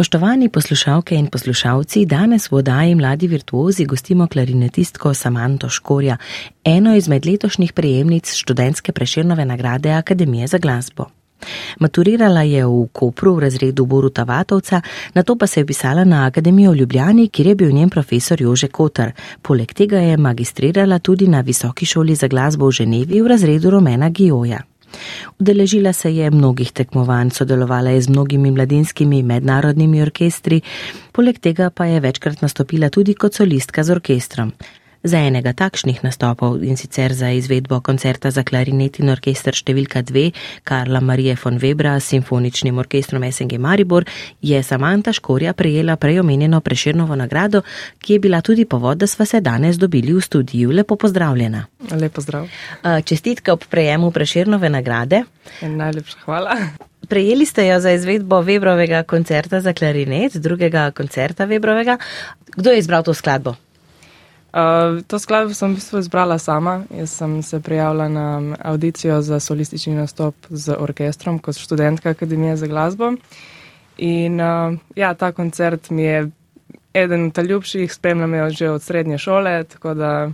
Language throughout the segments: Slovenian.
Spoštovani poslušalke in poslušalci, danes v oddaji Mladi virtuozi gostimo klarinetistko Samanto Škorja, eno izmed letošnjih prejemnic študentske preširnove nagrade Akademije za glasbo. Maturirala je v Kopru v razredu Boruta Vatovca, na to pa se je pisala na Akademijo v Ljubljani, kjer je bil njen profesor Jože Kotar. Poleg tega je magistrirala tudi na Visoki šoli za glasbo v Ženevi v razredu Romena Gijoja. Udeležila se je mnogih tekmovanj, sodelovala je z mnogimi mladinskimi mednarodnimi orkestri, poleg tega pa je večkrat nastopila tudi kot solistka z orkestrom. Za enega takšnih nastopov in sicer za izvedbo koncerta za klarinet in orkester številka 2 Karla Marije von Webra s simfoničnim orkestrom SNG Maribor je Samanta Škorja prejela prejomenjeno preširnovo nagrado, ki je bila tudi povod, da sva se danes dobili v studiju. Lepo pozdravljena. Lepo zdrav. Čestitke ob prejemu preširnove nagrade. Najlepša hvala. Prejeli ste jo za izvedbo Webrovega koncerta za klarinet, drugega koncerta Webrovega. Kdo je izbral to skladbo? Uh, to skladbo sem v bistvu izbrala sama. Jaz sem se prijavila na audicijo za solistični nastop z orkestrom kot študentka Akademije za glasbo. In uh, ja, ta koncert mi je eden od ljubših, spremljam jo že od srednje šole, tako da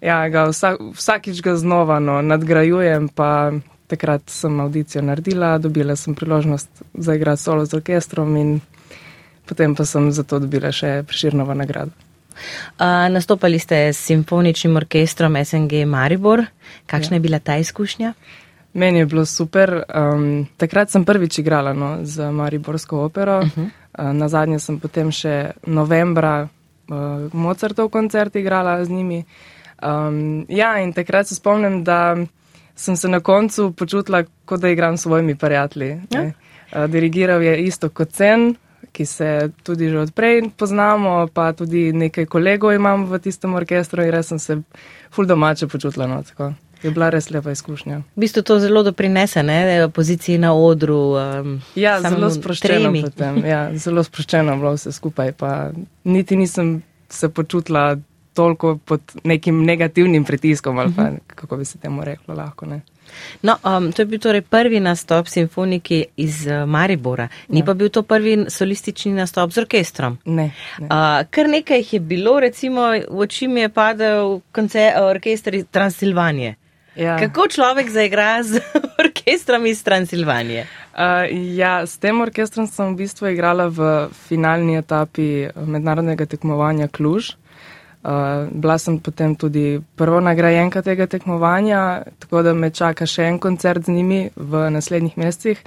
ja, ga vsak, vsakič ga znova no, nadgrajujem, pa takrat sem audicijo naredila, dobila sem priložnost zaigrati solo z orkestrom in potem pa sem zato dobila še priširnovo nagrado. Uh, nastopali ste s simfoničnim orkestrom SNG Maribor. Kakšna ja. je bila ta izkušnja? Meni je bilo super. Um, takrat sem prvič igrala no, z Mariborsko opero. Uh -huh. uh, na zadnje sem potem še novembra uh, Mozartov koncert igrala z njimi. Um, ja, in takrat se spomnim, da sem se na koncu počutila, kot da igram s svojimi prijatelji. Ja. Uh, dirigiral je isto kot cen, ki se tudi že odprej poznamo, pa tudi nekaj kolegov imam v tistem orkestru in res sem se ful domače počutila. No, tako. Je bila res lepa izkušnja. V bistvu to zelo doprinese, ne, poziciji na odru. Um, ja, zelo sproščeno potem. Ja, zelo sproščeno bilo vse skupaj, pa niti nisem se počutila toliko pod nekim negativnim pritiskom, ali pa, kako bi se temu reklo lahko. Ne. No, um, to je bil torej prvi nastop simfoniki iz uh, Maribora. Ni ja. pa bil to prvi solistični nastop z orkestrom. Ne. ne. Uh, kar nekaj jih je bilo, recimo, v oči mi je padel koncert, orkester iz Transilvanije. Ja. Kako človek zaigra z orkestrom iz Transilvanije? Uh, ja, s tem orkestrom sem v bistvu igrala v finalni etapi mednarodnega tekmovanja Kluž. Uh, bila sem potem tudi prvo nagrajenka tega tekmovanja, tako da me čaka še en koncert z njimi v naslednjih mesecih.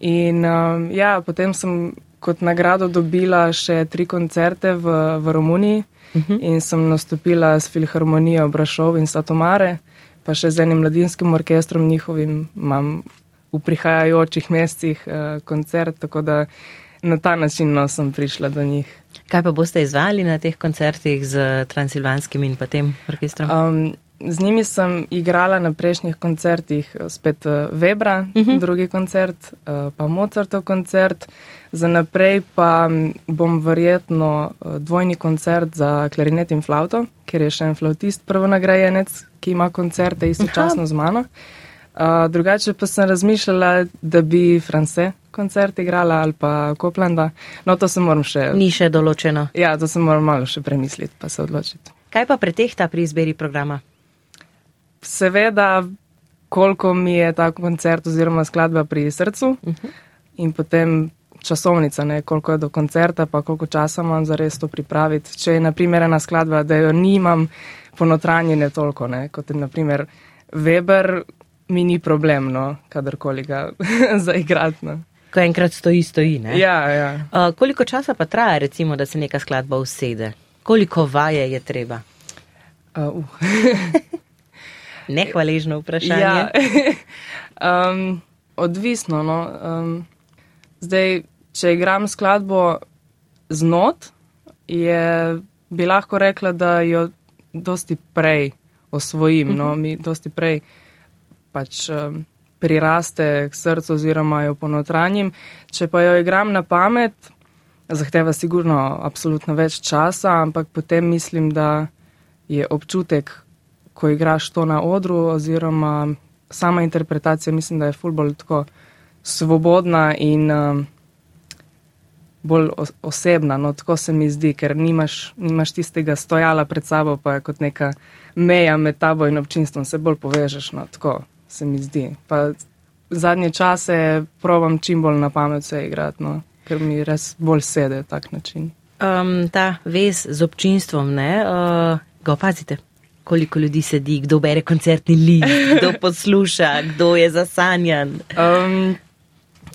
In uh, ja, potem sem kot nagrado dobila še tri koncerte v, v Romuniji uh mhm. -huh. in sem nastopila s Filharmonijo Brašov in Satomare, pa še z enim mladinskim orkestrom njihovim imam v prihajajočih mesecih uh, koncert, tako da na ta način no, sem prišla do njih. Kaj pa boste izvali na teh koncertih z Transilvanskim in potem orkestrom? Um, z njimi sem igrala na prejšnjih koncertih, spet uh, Webra, uh mhm. -huh. drugi koncert, uh, pa Mozartov koncert. Za naprej pa bom verjetno dvojni koncert za klarinet in flauto, ker je še en flautist prvonagrajenec, ki ima koncerte istočasno Aha. z mano. Uh, drugače pa sem razmišljala, da bi France koncert igrala ali pa Koplanda. No, to se moram še. Ni še določeno. Ja, to se moram malo še premisliti, pa se odločiti. Kaj pa pretehta pri izbiri programa? Seveda, koliko mi je ta koncert oziroma skladba pri srcu uh -huh. in potem časovnica, ne, koliko je do koncerta, pa koliko časa imam za res to pripraviti. Če je naprimer ena skladba, da jo nimam ponotranjene toliko, ne, kot je naprimer Weber, mi ni problem, no, kadarkoli ga zaigrati. No. Ko enkrat stoji, stoji. Ne? Ja, ja. Uh, koliko časa pa traja, recimo, da se neka skladba usede? Koliko vaje je treba? Uh, uh. Nehvaležno vprašanje. Ja. um, odvisno. No. Um, zdaj, če igram skladbo z not, je, bi lahko rekla, da jo dosti prej osvojim. No, mi dosti prej pač um, priraste k srcu oziroma jo ponotranjim. Če pa jo igram na pamet, zahteva sigurno absolutno več časa, ampak potem mislim, da je občutek, ko igraš to na odru oziroma sama interpretacija, mislim, da je fulbol tako svobodna in um, bolj osebna. No, tako se mi zdi, ker nimaš, nimaš tistega stojala pred sabo, pa je kot neka meja med tabo in občinstvom, se bolj povežeš. No, tako se mi zdi. Pa zadnje čase provam čim bolj na pamet vse igrati, no, ker mi res bolj sede tak način. Um, ta vez z občinstvom, ne, uh, ga opazite? Koliko ljudi sedi, kdo bere koncertni list, kdo posluša, kdo je zasanjan? Um,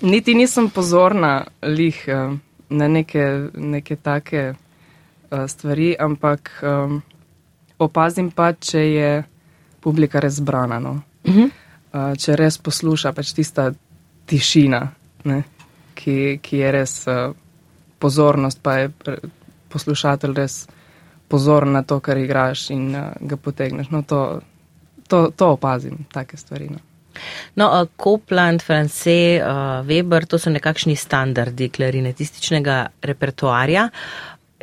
niti nisem pozorna lih na neke, neke take uh, stvari, ampak um, opazim pa, če je publika res zbrana. No. Uh -huh. Uh, če res posluša, pač tista tišina, ne, ki, ki je res uh, pozornost, pa je poslušatelj res pozoren na to, kar igraš in uh, ga potegneš. No, to, to, to opazim, take stvari. No. No, uh, Copland, France, uh, Weber, to so nekakšni standardi klarinetističnega repertoarja.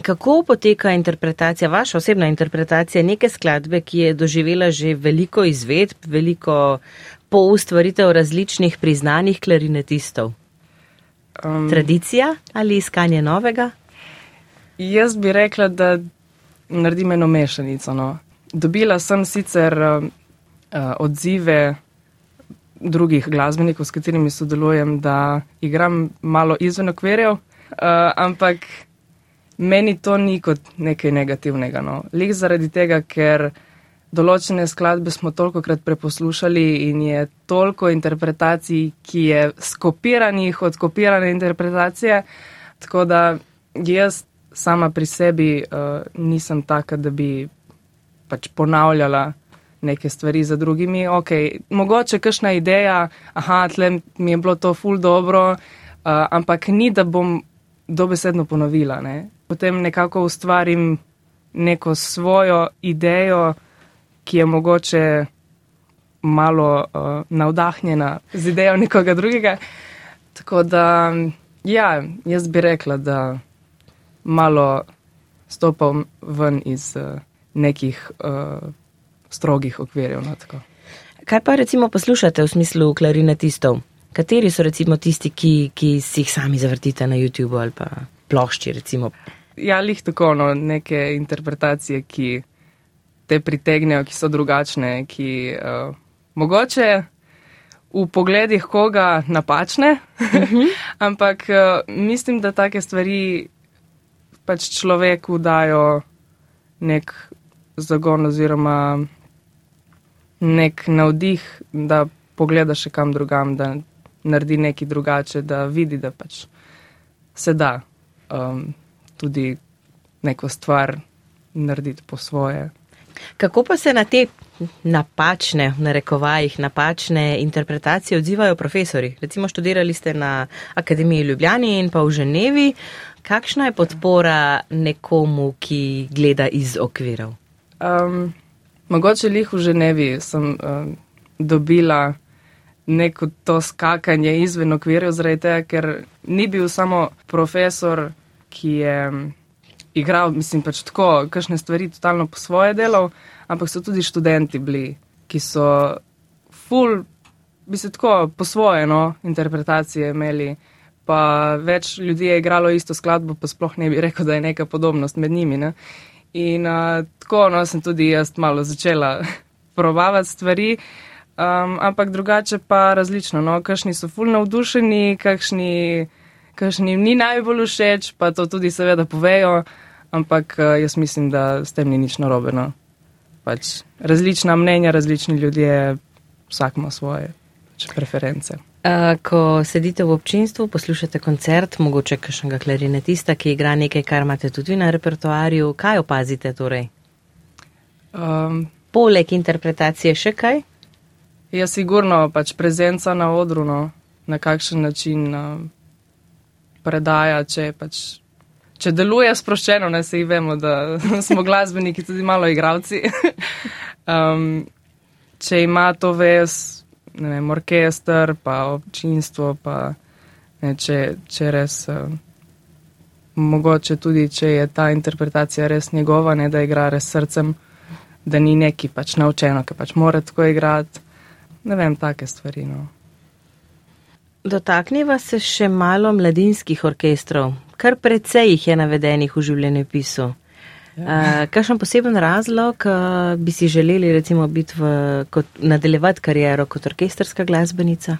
Kako poteka interpretacija, vaša osebna interpretacija neke skladbe, ki je doživela že veliko izvedb, veliko poustvaritev različnih priznanih klarinetistov? Um, Tradicija ali iskanje novega? Jaz bi rekla, da naredim eno mešanico. No. Dobila sem sicer uh, odzive drugih glasbenikov, s katerimi sodelujem, da igram malo izven okvirjev, uh, ampak meni to ni kot nekaj negativnega. No. Lih zaradi tega, ker določene skladbe smo toliko krat preposlušali in je toliko interpretacij, ki je skopiranih od kopirane interpretacije, tako da jaz sama pri sebi uh, nisem taka, da bi pač ponavljala neke stvari za drugimi. Ok, mogoče kakšna ideja, aha, tle mi je bilo to ful dobro, uh, ampak ni, da bom dobesedno ponovila. Ne? Potem nekako ustvarim neko svojo idejo, ki je mogoče malo uh, navdahnjena z idejo nekoga drugega. Tako da, ja, jaz bi rekla, da malo stopam ven iz uh, nekih. Uh, strogih okvirjev. No, Kaj pa recimo poslušate v smislu klarinetistov? Kateri so recimo tisti, ki, ki si jih sami zavrtite na YouTube ali pa plošči? Recimo? Ja, lih tako, no, neke interpretacije, ki te pritegnejo, ki so drugačne, ki uh, mogoče v pogledih koga napačne, mhm. ampak uh, mislim, da take stvari pač človeku dajo nek zagon oziroma nek navdih, da pogleda še kam drugam, da naredi nekaj drugače, da vidi, da pač se da um, tudi neko stvar narediti po svoje. Kako pa se na te napačne, v narekovajih, napačne interpretacije odzivajo profesori? Recimo študirali ste na Akademiji Ljubljani in pa v Ženevi. Kakšna je podpora nekomu, ki gleda iz okvirov? Um, Mogoče lih v Ženevi sem uh, dobila neko to skakanje izven okvirjev, zaradi tega, ker ni bil samo profesor, ki je um, igral, mislim pač tako, kakšne stvari totalno po svoje delal, ampak so tudi študenti bili, ki so full, bi se tako po svoje no, interpretacije imeli. Pa več ljudi je igralo isto skladbo, pa sploh ne bi rekel, da je neka podobnost med njimi. Ne? In uh, tako no, sem tudi jaz malo začela probavati stvari, um, ampak drugače pa različno. No, kakšni so fulno navdušeni, kakšni, kakšni ni najbolj všeč, pa to tudi seveda povejo, ampak uh, jaz mislim, da s tem ni nič narobe. No. Pač različna mnenja, različni ljudje, vsak ima svoje pač, preference. Ko sedite v občinstvu, poslušate koncert, mogoče kakšnega klarinetista, ki igra nekaj, kar imate tudi na repertoarju, kaj opazite torej? Um, Poleg interpretacije še kaj? Ja, sigurno pač prezenca na odru, no, na kakšen način uh, predaja, če, pač, če deluje sproščeno, ne se jih vemo, da smo glasbeniki tudi malo igravci. Um, če ima to ves, ne vem, orkester, pa občinstvo, pa ne, če, če res. Uh, Mogoče tudi, če je ta interpretacija res njegova, ne da igra res srcem, da ni neki pač naučeno, ki pač mora tako igrati. Ne vem, take stvari. No. Dotakniva se še malo mladinskih orkestrov. Kar precej jih je navedenih v življenjepisu. Ja. Uh, kakšen poseben razlog uh, bi si želeli recimo biti v, kot, nadaljevati kariero kot orkestrska glasbenica?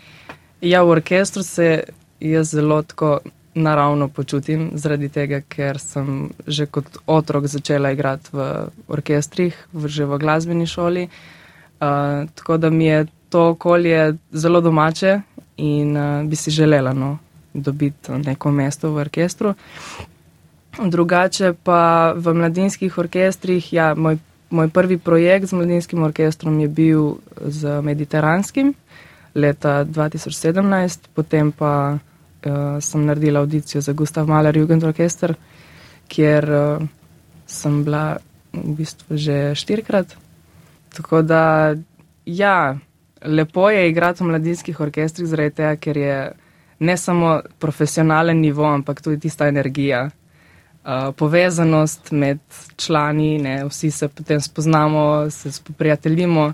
Ja, v orkestru se jaz zelo tako naravno počutim, zaradi tega, ker sem že kot otrok začela igrati v orkestrih, v, že v glasbeni šoli. Uh, tako da mi je to okolje zelo domače in uh, bi si želela no, dobiti neko mesto v orkestru. Drugače pa v mladinskih orkestrih, ja, moj, moj prvi projekt z mladinskim orkestrom je bil z mediteranskim leta 2017, potem pa uh, sem naredila audicijo za Gustav Mahler Jugend Orkester, kjer uh, sem bila v bistvu že štirikrat. Tako da, ja, lepo je igrati v mladinskih orkestrih, zaradi tega, ker je ne samo profesionalen nivo, ampak tudi tista energija. Uh, povezanost med člani, ne, vsi se potem spoznamo, se spoprijateljimo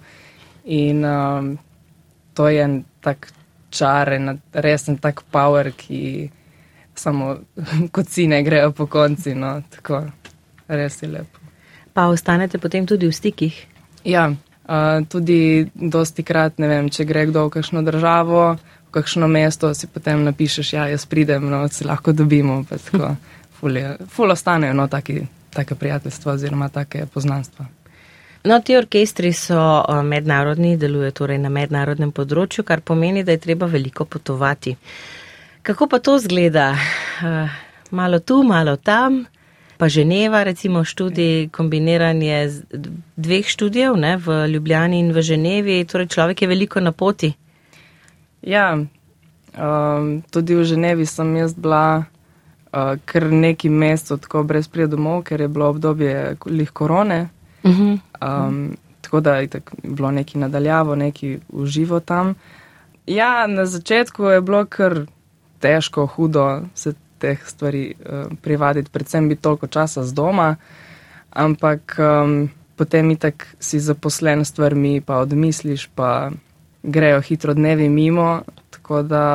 in um, to je tak čar in resen tak power, ki samo kot si ne grejo po konci. No, tako, res je lepo. Pa ostanete potem tudi v stikih? Ja, uh, tudi dosti krat, ne vem, če gre kdo v kakšno državo, v kakšno mesto, si potem napišeš, ja, jaz pridem, no, se lahko dobimo. Ful ostanejo no, take prijateljstva oziroma take poznanstva. No, ti orkestri so mednarodni, delujejo torej na mednarodnem področju, kar pomeni, da je treba veliko potovati. Kako pa to zgleda? Malo tu, malo tam, pa Ženeva, recimo študij, kombiniranje dveh študijev ne, v Ljubljani in v Ženevi, torej človek je veliko na poti. Ja, um, tudi v Ženevi sem jaz bila uh, kar neki mesec tako brez prijedomov, ker je bilo obdobje lih korone. Mhm. Um, tako da je bilo neki nadaljavo, neki uživo tam. Ja, na začetku je bilo kar težko, hudo se teh stvari uh, privaditi, predvsem biti toliko časa z doma, ampak um, potem itak si zaposlen s stvarmi, pa odmisliš, pa grejo hitro dnevi mimo, tako da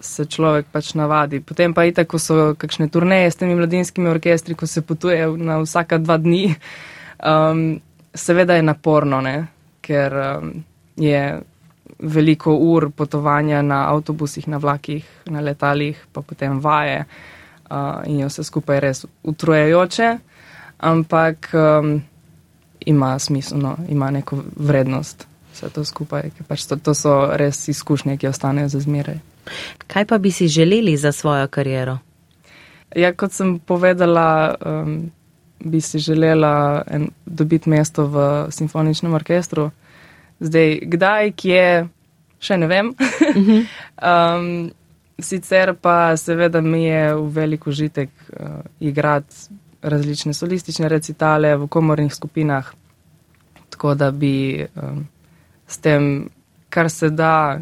se človek pač navadi. Potem pa itak, ko so kakšne turneje s temi mladinskimi orkestri, ko se potuje na vsaka dva dni. Um, seveda je naporno, ne? ker um, je veliko ur potovanja na avtobusih, na vlakih, na letalih, pa potem vaje uh, in je vse skupaj res utrujajoče, ampak um, ima smisel, no? ima neko vrednost vse to skupaj, ker pač to, to so res izkušnje, ki ostanejo za zmeraj. Kaj pa bi si želeli za svojo kariero? Ja, kot sem povedala, um, bi si želela en, dobiti mesto v simfoničnem orkestru. Zdaj, kdaj, kje, še ne vem. um, sicer pa seveda mi je v veliko užitek uh, igrati različne solistične recitale v komornih skupinah, tako da bi um, s tem, kar se da,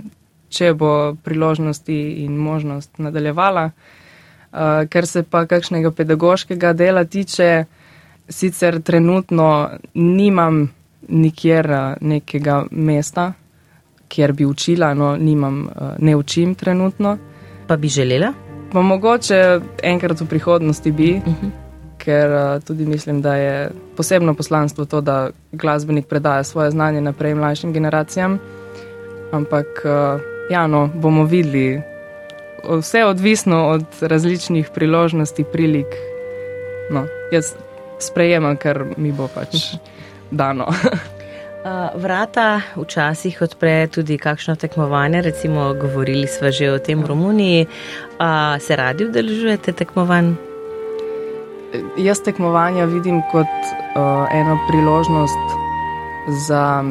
če bo priložnosti in možnost nadaljevala. Uh, ker se pa kakšnega pedagoškega dela tiče, sicer trenutno nimam nikjer eh, nekega mesta, kjer bi učila, no, nimam, eh, ne učim trenutno. Pa bi želela? Pa mogoče enkrat v prihodnosti bi, uh mhm. -huh. ker eh, tudi mislim, da je posebno poslanstvo to, da glasbenik predaja svoje znanje naprej mlajšim generacijam. Ampak, ja, no, bomo videli. Vse je odvisno od različnih priložnosti, prilik. No, jaz sprejemam, ker mi bo pač dano. Vrata včasih odpre tudi kakšno tekmovanje, recimo govorili smo že o tem v Romuniji. Se radi udeležujete tekmovanj? Jaz tekmovanja vidim kot uh, eno priložnost za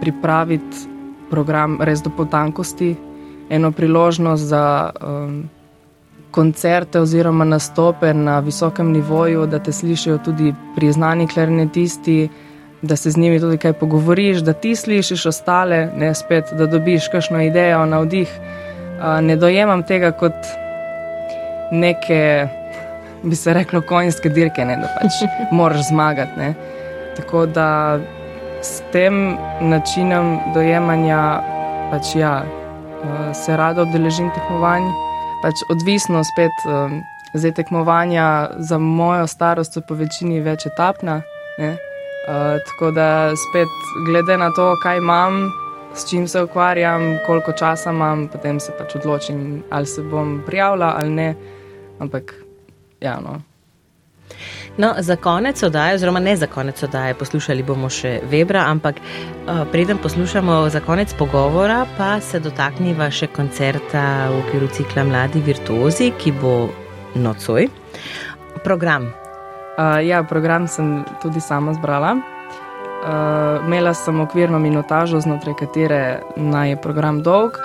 pripraviti program res do potankosti, eno priložnost za um, koncerte oziroma nastope na visokem nivoju, da te slišijo tudi priznani klarinetisti, da se z njimi tudi kaj pogovoriš, da ti slišiš ostale, ne spet, da dobiš kakšno idejo, navdih. Ne dojemam tega kot neke, bi se reklo, konjske dirke, ne, da pač moraš zmagati. Ne. Tako da s tem načinom dojemanja pač ja, se rado odeležim tekmovanj. Pač odvisno spet, zdaj tekmovanja za mojo starost so po večini več etapna. Ne. Uh, tako da spet, glede na to, kaj imam, s čim se ukvarjam, koliko časa imam, potem se pač odločim, ali se bom prijavila ali ne. Ampak, ja, no. No, za konec oddaje, oziroma ne za konec oddaje, poslušali bomo še Webra, ampak uh, preden poslušamo za konec pogovora, pa se dotakniva še koncerta v okviru cikla Mladi virtuozi, ki bo nocoj. Program Uh, ja, program sem tudi sama zbrala. Uh, imela sem okvirno minutažo, znotraj katere naj je program dolg.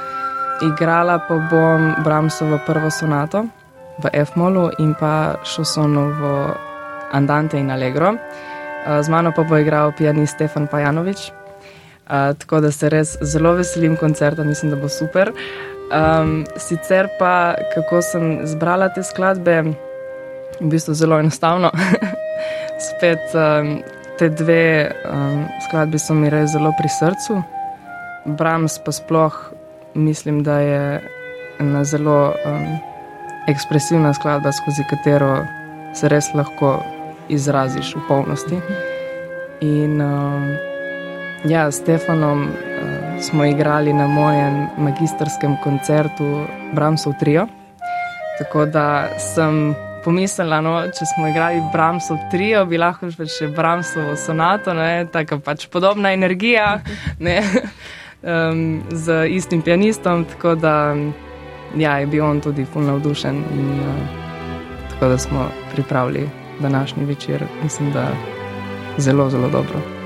Igrala pa bom Bramsovo prvo sonato v F-molu in pa Šosonovo Andante in Allegro. Uh, z mano pa bo igral pianist Stefan Pajanovič. Uh, tako da se res zelo veselim koncerta, mislim, da bo super. Um, sicer pa, kako sem zbrala te skladbe v bistvu zelo enostavno. Spet um, te dve um, skladbi so mi res zelo pri srcu. Brahms pa sploh mislim, da je ena zelo um, ekspresivna skladba, skozi katero se res lahko izraziš v polnosti. In um, ja, s Stefanom uh, smo igrali na mojem magistrskem koncertu Brahmsov trio. Tako da sem pomislila, no, če smo igrali Bramsov trio, bi lahko še Bramsov sonato, ne, tako pač podobna energija, ne, um, z istim pianistom, tako da ja, je bil on tudi fulno navdušen in uh, tako da smo pripravili današnji večer, mislim, da zelo, zelo dobro.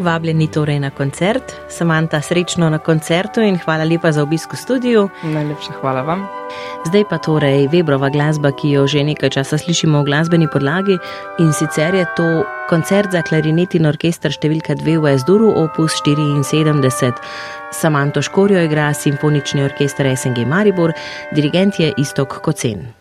Vabljeni torej na koncert, Samanta, srečno na koncertu in hvala lepa za obisk v studiu. Najlepša hvala vam. Zdaj pa torej Webrova glasba, ki jo že nekaj časa slišimo v glasbeni podlagi in sicer je to koncert za klarinet in orkester številka 2 v Esduru opus 74. Samanto Škorjo igra simfonični orkester SNG Maribor, dirigent je Istok Kocen.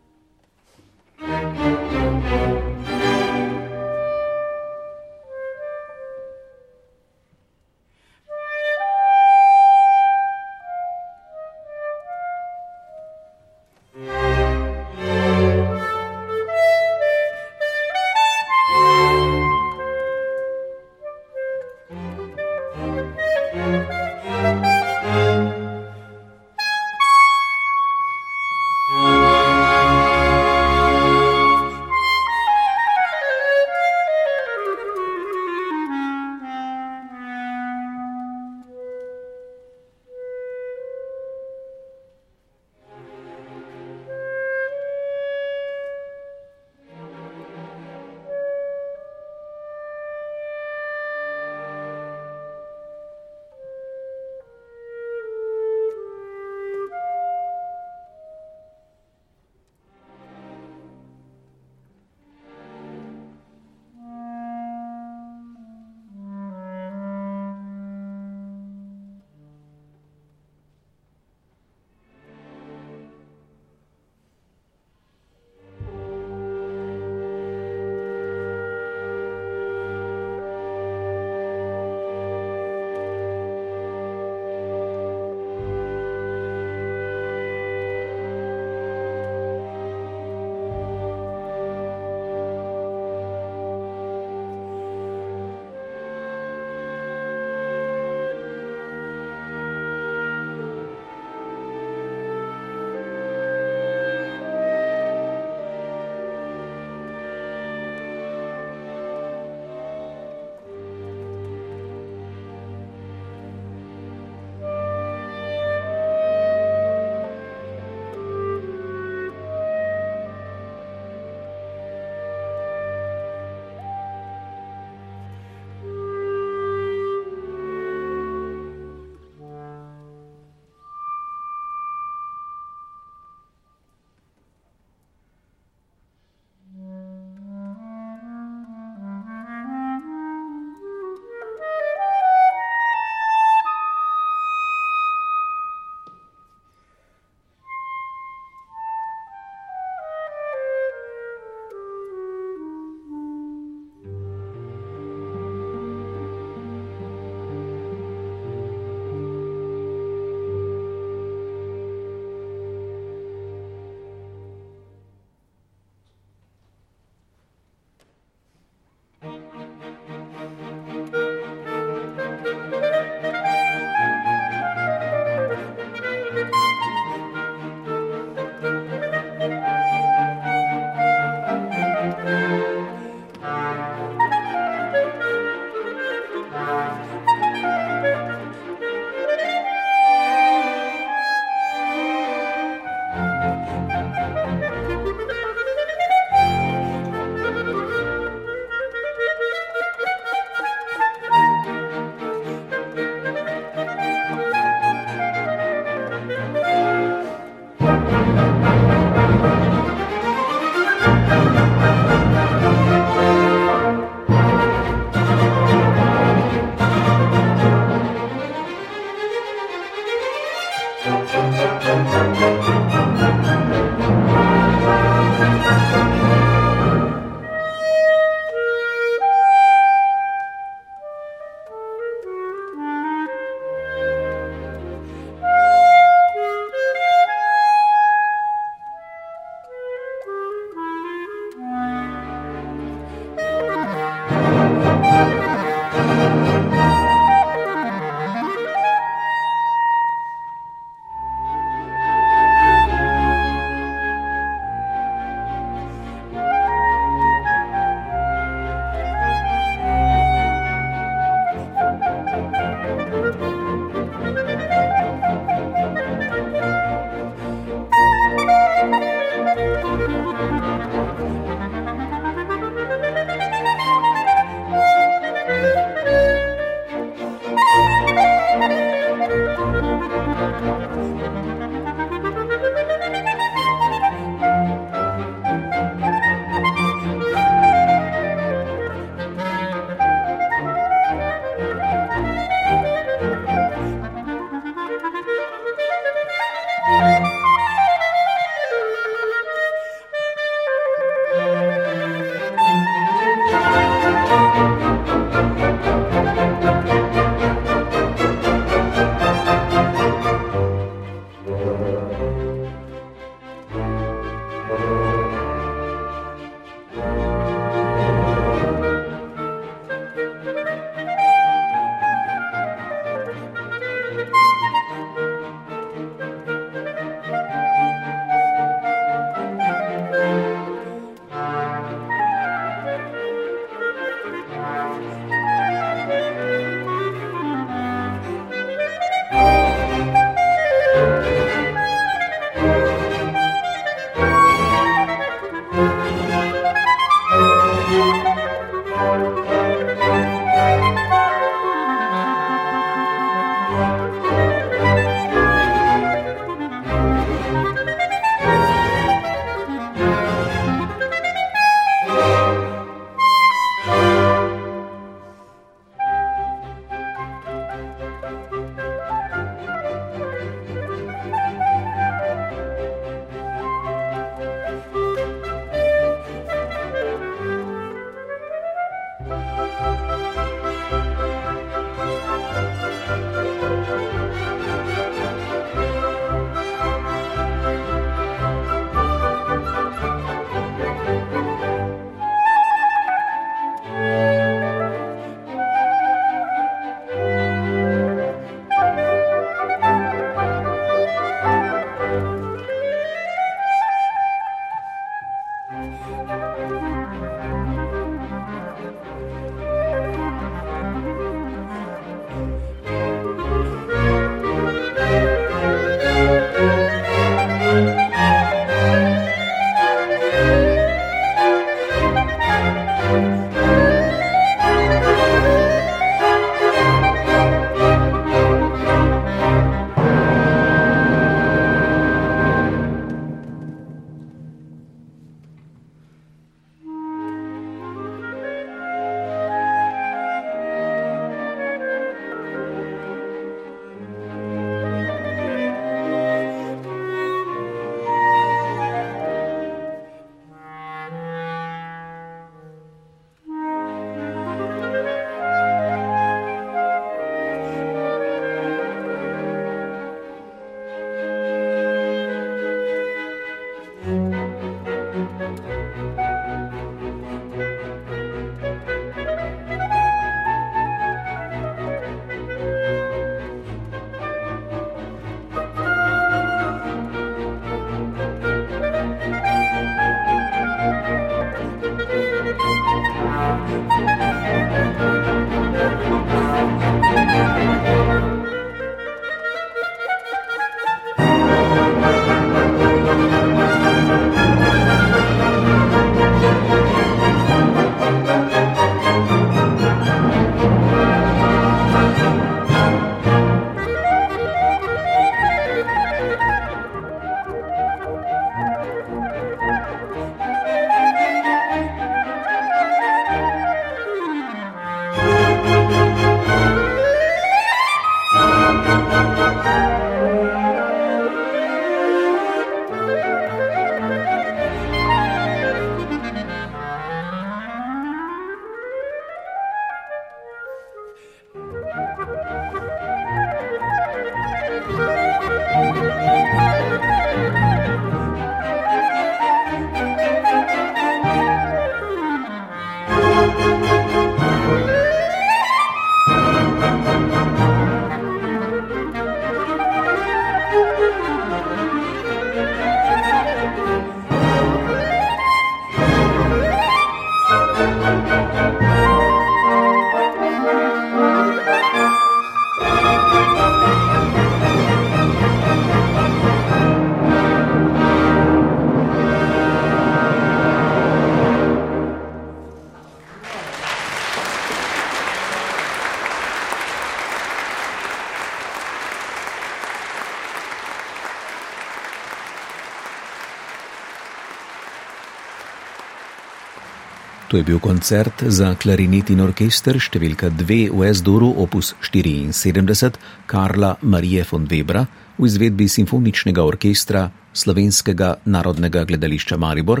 To je bil koncert za klarinet in orkester številka 2 v S-duru opus 74 Karla Marije von Webra v izvedbi simfoničnega orkestra Slovenskega narodnega gledališča Maribor,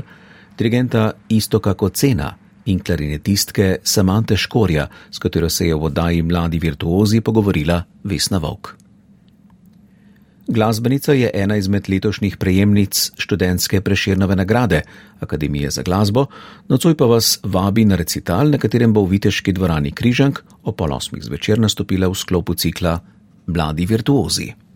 dirigenta Istoka Kocena in klarinetistke Samante Škorja, s katero se je v oddaji Mladi virtuozi pogovorila Vesna Vok. Glasbenica je ena izmed letošnjih prejemnic študentske preširnove nagrade Akademije za glasbo, nocoj pa vas vabi na recital, na katerem bo v Viteški dvorani Križank o pol osmih zvečer nastopila v sklopu cikla Mladi virtuozi.